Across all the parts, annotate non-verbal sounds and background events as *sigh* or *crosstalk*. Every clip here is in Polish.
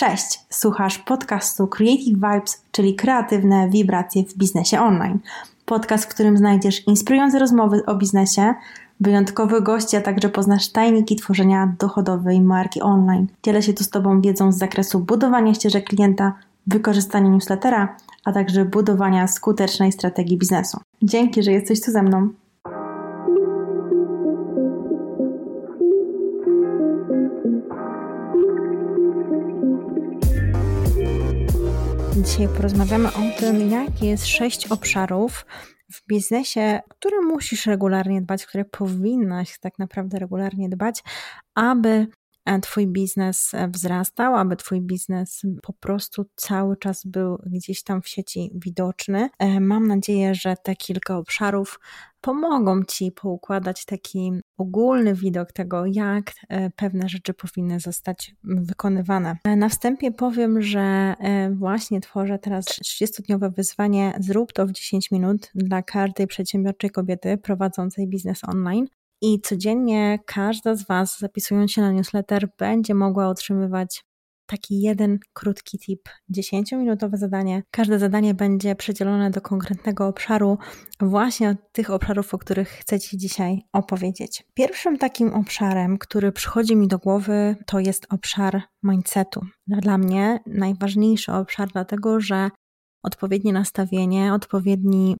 Cześć, słuchasz podcastu Creative Vibes, czyli kreatywne wibracje w biznesie online. Podcast, w którym znajdziesz inspirujące rozmowy o biznesie, wyjątkowe gości, a także poznasz tajniki tworzenia dochodowej marki online. Dzielę się tu z Tobą wiedzą z zakresu budowania ścieżek klienta, wykorzystania newslettera, a także budowania skutecznej strategii biznesu. Dzięki, że jesteś tu ze mną. Dzisiaj porozmawiamy o tym, jakie jest sześć obszarów w biznesie, które musisz regularnie dbać, które powinnaś tak naprawdę regularnie dbać, aby twój biznes e, wzrastał, aby Twój biznes po prostu cały czas był gdzieś tam w sieci widoczny. E, mam nadzieję, że te kilka obszarów pomogą Ci poukładać taki ogólny widok tego, jak pewne rzeczy powinny zostać wykonywane. Na wstępie powiem, że właśnie tworzę teraz 30-dniowe wyzwanie Zrób to w 10 minut dla każdej przedsiębiorczej kobiety prowadzącej biznes online. I codziennie każda z Was, zapisując się na newsletter, będzie mogła otrzymywać taki jeden krótki tip, 10-minutowe zadanie. Każde zadanie będzie przydzielone do konkretnego obszaru, właśnie tych obszarów, o których chcę Ci dzisiaj opowiedzieć. Pierwszym takim obszarem, który przychodzi mi do głowy, to jest obszar mindsetu. Dla mnie najważniejszy obszar, dlatego że odpowiednie nastawienie, odpowiedni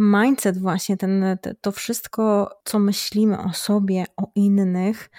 mindset właśnie, ten, to wszystko, co myślimy o sobie, o innych,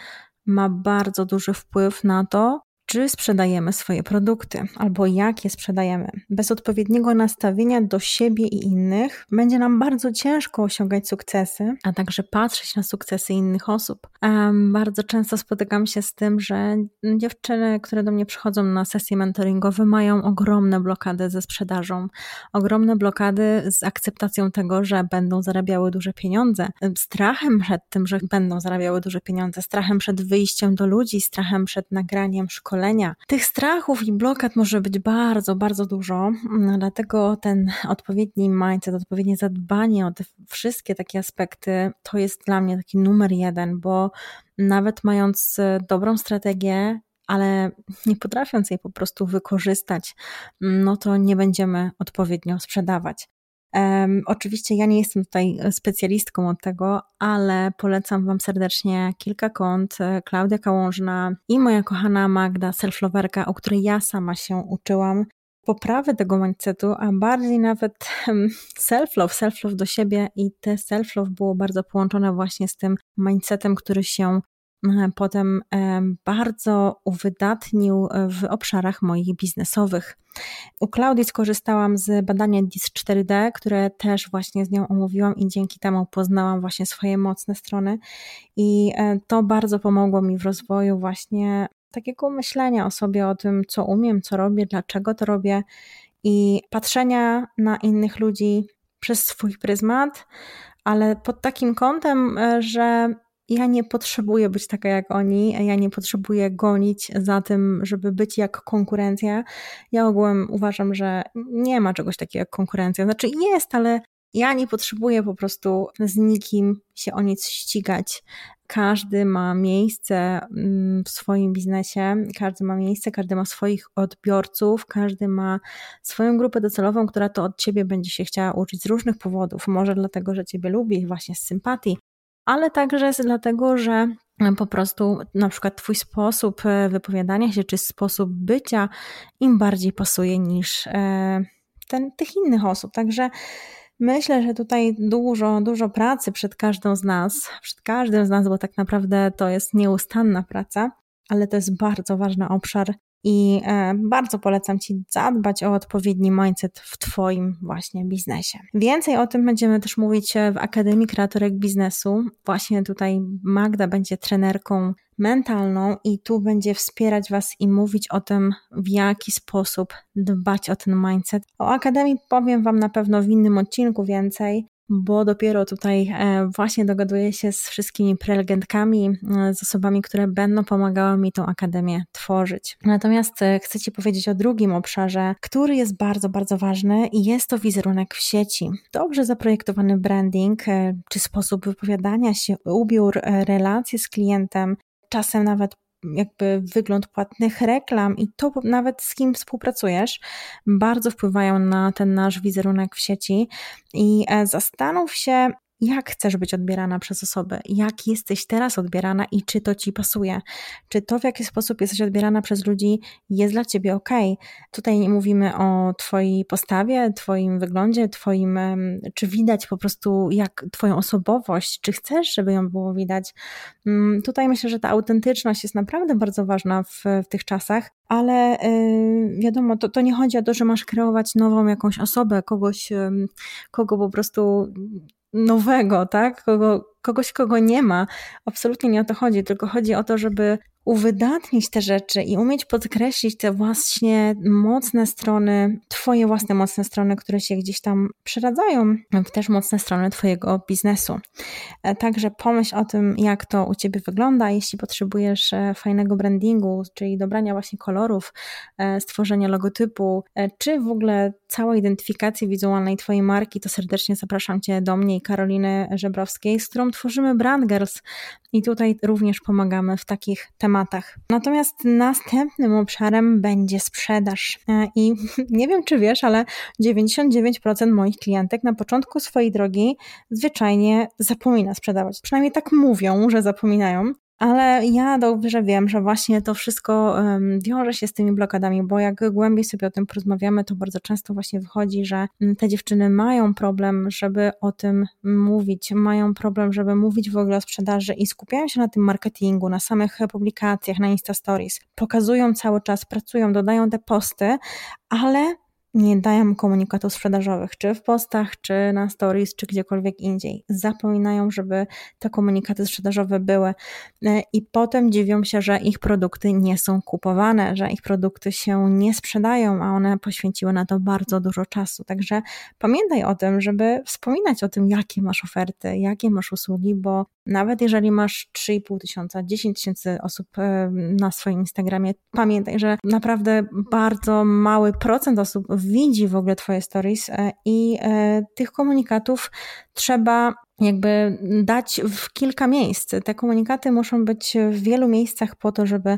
ma bardzo duży wpływ na to, czy sprzedajemy swoje produkty, albo jak je sprzedajemy. Bez odpowiedniego nastawienia do siebie i innych będzie nam bardzo ciężko osiągać sukcesy, a także patrzeć na sukcesy innych osób. Um, bardzo często spotykam się z tym, że dziewczyny, które do mnie przychodzą na sesje mentoringowe, mają ogromne blokady ze sprzedażą, ogromne blokady z akceptacją tego, że będą zarabiały duże pieniądze, strachem przed tym, że będą zarabiały duże pieniądze, strachem przed wyjściem do ludzi, strachem przed nagraniem szkolenia Tych strachów i blokad może być bardzo, bardzo dużo, mm, dlatego ten odpowiedni mindset, odpowiednie zadbanie o te wszystkie takie aspekty to jest dla mnie taki numer jeden, bo nawet mając e, dobrą strategię, ale nie potrafiąc jej po prostu wykorzystać, no to nie będziemy odpowiednio sprzedawać. Um, oczywiście ja nie jestem tutaj specjalistką od tego, ale polecam Wam serdecznie kilka kont. E, Klaudia Kałążna i moja kochana Magda Selflowerka, o której ja sama się uczyłam. Poprawy tego mindsetu, a bardziej nawet self-love, self-love do siebie i te self-love było bardzo połączone właśnie z tym mindsetem, który się E, potem e, bardzo uwydatnił w obszarach moich biznesowych. U Klaudii skorzystałam z badania DIS4D, które też właśnie z nią omówiłam i dzięki temu poznałam właśnie swoje mocne strony i e, to bardzo pomogło mi w rozwoju właśnie takiego myślenia o sobie, o tym, co umiem, co robię, dlaczego to robię i patrzenia na innych ludzi przez swój pryzmat, ale pod takim kątem, że ja nie potrzebuję być taka jak oni, ja nie potrzebuję gonić za tym, żeby być jak konkurencja. Ja ogółem uważam, że nie ma czegoś takiego jak konkurencja. Znaczy jest, ale ja nie potrzebuję po prostu z nikim się o nic ścigać. Każdy ma miejsce mm, w swoim biznesie, każdy ma miejsce, każdy ma swoich odbiorców, każdy ma swoją grupę docelową, która to od ciebie będzie się chciała uczyć z różnych powodów. Może dlatego, że ciebie lubi, właśnie z sympatii, ale także dlatego, że po prostu na przykład Twój sposób e, wypowiadania się czy sposób bycia im bardziej pasuje niż e, ten, tych innych osób. Także myślę, że tutaj dużo, dużo pracy przed każdą z nas, przed każdym z nas, bo tak naprawdę to jest nieustanna praca, ale to jest bardzo ważny obszar i e, bardzo polecam Ci zadbać o odpowiedni mindset w Twoim właśnie biznesie. Więcej o tym będziemy też mówić w Akademii Kreatorek Biznesu. Właśnie tutaj Magda będzie trenerką mentalną i tu będzie wspierać Was i mówić o tym, w jaki sposób dbać o ten mindset. O Akademii powiem Wam na pewno w innym odcinku więcej, bo dopiero tutaj e, właśnie dogaduję się z wszystkimi prelegentkami, e, z osobami, które będą pomagały mi tą akademię tworzyć. Natomiast e, chcę Ci powiedzieć o drugim obszarze, który jest bardzo, bardzo ważny i jest to wizerunek w sieci. Dobrze zaprojektowany branding, czy sposób wypowiadania się, ubiór, relacje z klientem, czasem nawet jakby wygląd płatnych reklam i to nawet z kim współpracujesz, bardzo wpływają na ten nasz wizerunek w sieci. I e, zastanów się, jak chcesz być odbierana przez osoby, jak jesteś teraz odbierana i czy to ci pasuje, czy to w jaki sposób jesteś odbierana przez ludzi jest dla ciebie ok. Tutaj nie mówimy o twojej postawie, twoim wyglądzie, twoim, czy widać po prostu jak twoją osobowość, czy chcesz, żeby ją było widać. Mm, tutaj myślę, że ta autentyczność jest naprawdę bardzo ważna w, w tych czasach, ale yy, wiadomo, to, to nie chodzi o to, że masz kreować nową jakąś osobę, kogoś, kogo po prostu nowego, tak? Kogo, kogoś, kogo nie ma. Absolutnie nie o to chodzi, tylko chodzi o to, żeby uwydatnić te rzeczy i umieć podkreślić te właśnie mocne strony, Twoje własne mocne strony, które się gdzieś tam przeradzają też mocne strony Twojego biznesu. E, także pomyśl o tym, jak to u Ciebie wygląda. Jeśli potrzebujesz e, fajnego brandingu, czyli dobrania właśnie kolorów, e, stworzenia logotypu, czy w ogóle całej identyfikacji wizualnej Twojej marki, to serdecznie zapraszam Cię do mnie i Karoliny Żebrowskiej, z którą tworzymy Brand Girls i tutaj również pomagamy w takich tematach. Natomiast następnym obszarem będzie sprzedaż. E, I *laughs* nie wiem, czy wiesz, ale 99% moich klientek na początku swojej drogi zwyczajnie zapomina sprzedawać. Przynajmniej tak mówią, że zapominają. Ale ja dobrze wiem, że właśnie to wszystko wiąże się z tymi blokadami, bo jak głębiej sobie o tym porozmawiamy, to bardzo często właśnie wychodzi, że mm, te dziewczyny mają problem, żeby o tym mówić, mają problem, żeby mówić w ogóle o sprzedaży i skupiają się na tym marketingu, na samych publikacjach, na Insta Stories. Pokazują cały czas, pracują, dodają te posty, ale nie dają komunikatów sprzedażowych, czy w postach, czy na stories, czy gdziekolwiek indziej. Zapominają, żeby te komunikaty sprzedażowe były e, i potem dziwią się, że ich produkty nie są kupowane, że ich produkty się nie sprzedają, a one poświęciły na to bardzo dużo czasu. Także pamiętaj o tym, żeby wspominać o tym, jakie masz oferty, jakie masz usługi, bo nawet jeżeli masz 3,5 tysiąca, 10 tysięcy osób e, na swoim Instagramie, pamiętaj, że naprawdę bardzo mały procent osób widzi w ogóle Twoje stories e, i e, tych komunikatów trzeba jakby dać w kilka miejsc. Te komunikaty muszą być w wielu miejscach po to, żeby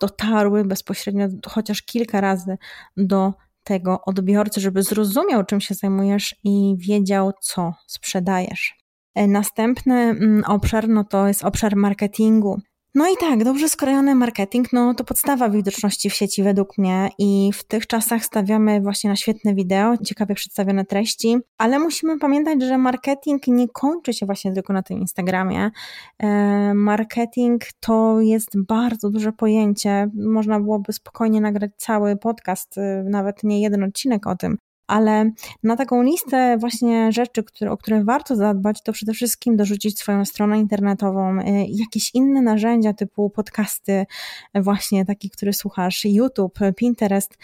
dotarły bezpośrednio chociaż kilka razy do tego odbiorcy, żeby zrozumiał, czym się zajmujesz i wiedział, co sprzedajesz. E, następny mm, obszar no to jest obszar marketingu. No i tak, dobrze skrojony marketing, no to podstawa widoczności w sieci według mnie i w tych czasach stawiamy właśnie na świetne wideo, ciekawie przedstawione treści, ale musimy pamiętać, że marketing nie kończy się właśnie tylko na tym Instagramie. E, marketing to jest bardzo duże pojęcie, można byłoby spokojnie nagrać cały podcast, e, nawet nie jeden odcinek o tym, ale na taką listę właśnie rzeczy, które, o które warto zadbać, to przede wszystkim dorzucić swoją stronę internetową, y, jakieś inne narzędzia typu podcasty, właśnie taki, który słuchasz, YouTube, Pinterest.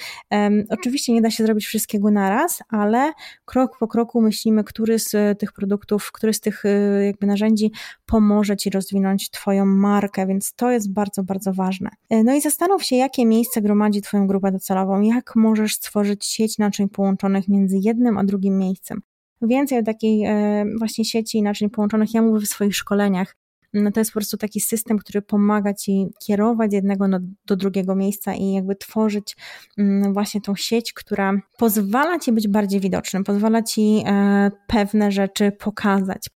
Oczywiście nie da się zrobić wszystkiego naraz, ale krok po kroku myślimy, który z tych produktów, który z tych y, jakby narzędzi pomoże Ci rozwinąć Twoją markę, więc to jest bardzo, bardzo ważne. Y, no i zastanów się, jakie miejsce gromadzi Twoją grupę docelową, jak możesz stworzyć sieć naczyń połączonych między jednym a drugim miejscem. Więcej o takiej e, właśnie sieci naczyń połączonych ja mówię w swoich szkoleniach. No to jest po prostu taki system, który pomaga ci kierować jednego do drugiego miejsca i jakby tworzyć mm, właśnie tą sieć, która pozwala ci być bardziej widocznym, pozwala ci e, pewne rzeczy pokazać,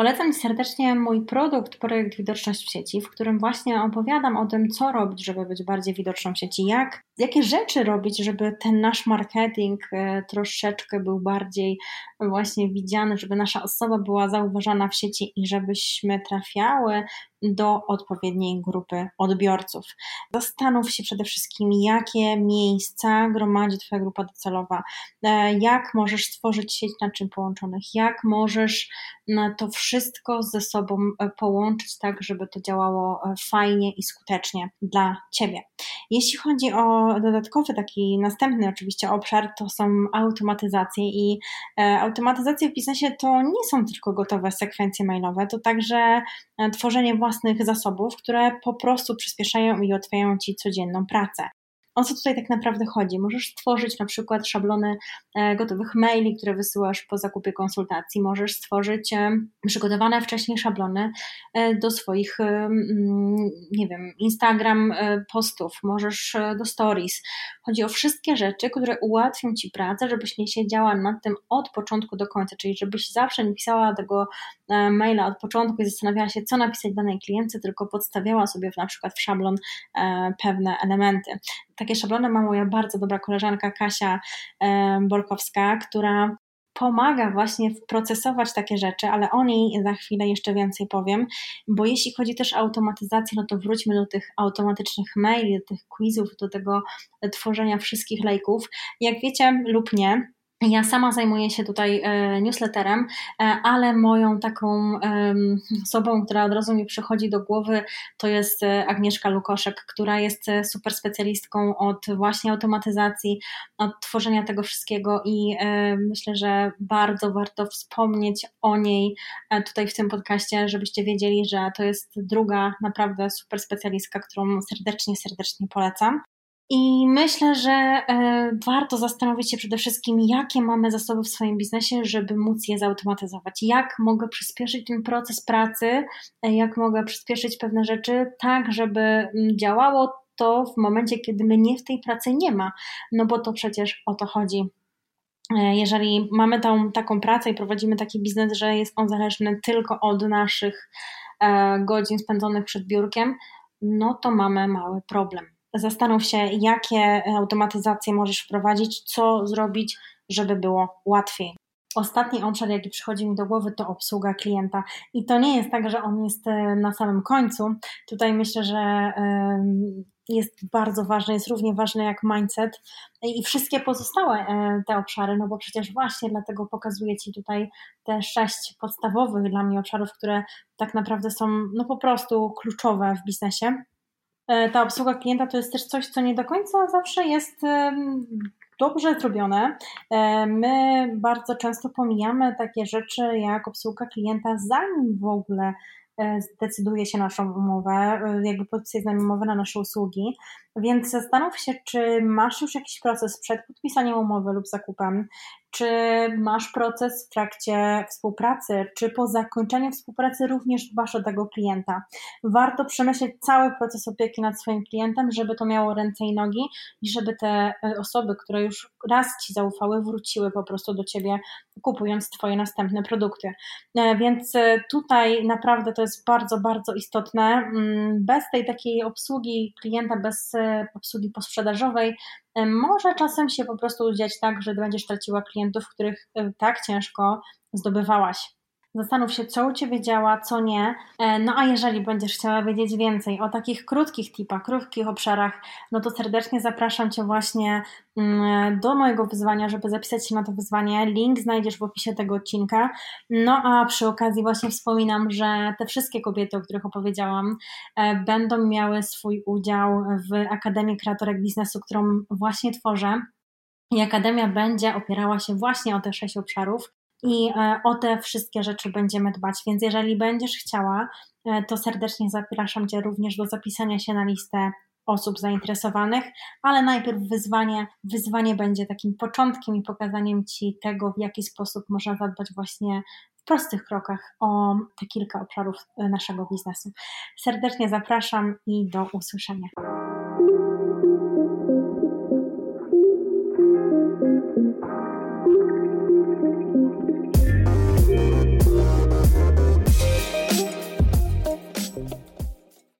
Polecam serdecznie mój produkt, projekt Widoczność w sieci, w którym właśnie opowiadam o tym, co robić, żeby być bardziej widoczną w sieci, jak, jakie rzeczy robić, żeby ten nasz marketing e, troszeczkę był bardziej właśnie widziany, żeby nasza osoba była zauważana w sieci i żebyśmy trafiały do odpowiedniej grupy odbiorców. Zastanów się przede wszystkim, jakie miejsca gromadzi Twoja grupa docelowa, e, jak możesz stworzyć sieć naczyń połączonych, jak możesz e, to wszystko ze sobą połączyć tak, żeby to działało fajnie i skutecznie dla Ciebie. Jeśli chodzi o dodatkowy, taki następny oczywiście obszar, to są automatyzacje i automatyzacje w biznesie to nie są tylko gotowe sekwencje mailowe, to także tworzenie własnych zasobów, które po prostu przyspieszają i ułatwiają Ci codzienną pracę. O co tutaj tak naprawdę chodzi? Możesz stworzyć na przykład szablony e, gotowych maili, które wysyłasz po zakupie konsultacji. Możesz stworzyć e, przygotowane wcześniej szablony e, do swoich, nie wiem, Instagram postów, możesz do stories. Chodzi o wszystkie rzeczy, które ułatwią Ci pracę, żebyś nie siedziała nad tym od początku do końca, czyli żebyś zawsze nie pisała tego maila od początku i zastanawiała się, co napisać danej klientce, tylko podstawiała sobie na przykład w szablon pewne elementy. Takie szablony ma moja bardzo dobra koleżanka Kasia Bolkowska, która pomaga właśnie procesować takie rzeczy, ale o niej za chwilę jeszcze więcej powiem, bo jeśli chodzi też o automatyzację, no to wróćmy do tych automatycznych maili, do tych quizów, do tego tworzenia wszystkich lejków. Jak wiecie lub nie, ja sama zajmuję się tutaj e, newsletterem, e, ale moją taką osobą, która od razu mi przychodzi do głowy, to jest e, Agnieszka Lukoszek, która jest super specjalistką od właśnie automatyzacji, od tworzenia tego wszystkiego i myślę, że bardzo warto wspomnieć o niej tutaj w tym podcaście, żebyście wiedzieli, że to jest druga naprawdę super specjalistka, którą serdecznie, serdecznie polecam. I myślę, że e, warto zastanowić się przede wszystkim, jakie mamy zasoby w swoim biznesie, żeby móc je zautomatyzować. Jak mogę przyspieszyć ten proces pracy, e, jak mogę przyspieszyć pewne rzeczy, tak, żeby mm, działało to w momencie, kiedy mnie w tej pracy nie ma. No bo to przecież o to chodzi. E, jeżeli mamy tą taką pracę i prowadzimy taki biznes, że jest on zależny tylko od naszych godzin spędzonych przed biurkiem, no to mamy mały problem zastanów się, jakie automatyzacje możesz wprowadzić, co zrobić, żeby było łatwiej. Ostatni obszar, jaki przychodzi mi do głowy, to obsługa klienta. I to nie jest tak, że on jest e, na samym końcu. Tutaj myślę, że jest bardzo ważny, jest równie ważny jak mindset i wszystkie pozostałe e, te obszary, no bo przecież właśnie dlatego pokazuję Ci tutaj te sześć podstawowych dla mnie obszarów, które tak naprawdę są no po prostu kluczowe w biznesie. E, ta obsługa klienta to jest też coś, co nie do końca zawsze jest dobrze zrobione. E, my bardzo często pomijamy takie rzeczy jak obsługa klienta, zanim w ogóle e, zdecyduje się naszą umowę, jakby podpisuje z nami umowę na nasze usługi. Więc zastanów się, czy masz już jakiś proces przed podpisaniem umowy lub zakupem, czy masz proces w trakcie współpracy, czy po zakończeniu współpracy również dbasz o tego klienta. Warto przemyśleć cały proces opieki nad swoim klientem, żeby to miało ręce i nogi i żeby te e, osoby, które już raz Ci zaufały, wróciły po prostu do Ciebie, kupując Twoje następne produkty. E, więc e, tutaj naprawdę to jest bardzo, bardzo istotne. Mm, bez tej takiej obsługi klienta, bez obsługi posprzedażowej, może czasem się po prostu dziać tak, że będziesz traciła klientów, których tak ciężko zdobywałaś. Zastanów się, co u Ciebie działa, co nie. E, no a jeżeli będziesz chciała wiedzieć więcej o takich krótkich tipach, krótkich obszarach, no to serdecznie zapraszam Cię właśnie mm, do mojego wyzwania, żeby zapisać się na to wyzwanie. Link znajdziesz w opisie tego odcinka. No a przy okazji właśnie wspominam, że te wszystkie kobiety, o których opowiedziałam, e, będą miały swój udział w Akademii Kreatorek Biznesu, którą właśnie tworzę. I Akademia będzie opierała się właśnie o te sześć obszarów i e, o te wszystkie rzeczy będziemy dbać. Więc jeżeli będziesz chciała, e, to serdecznie zapraszam Cię również do zapisania się na listę osób zainteresowanych, ale najpierw wyzwanie. Wyzwanie będzie takim początkiem i pokazaniem Ci tego, w jaki sposób można zadbać właśnie w prostych krokach o te kilka obszarów e, naszego biznesu. Serdecznie zapraszam i do usłyszenia.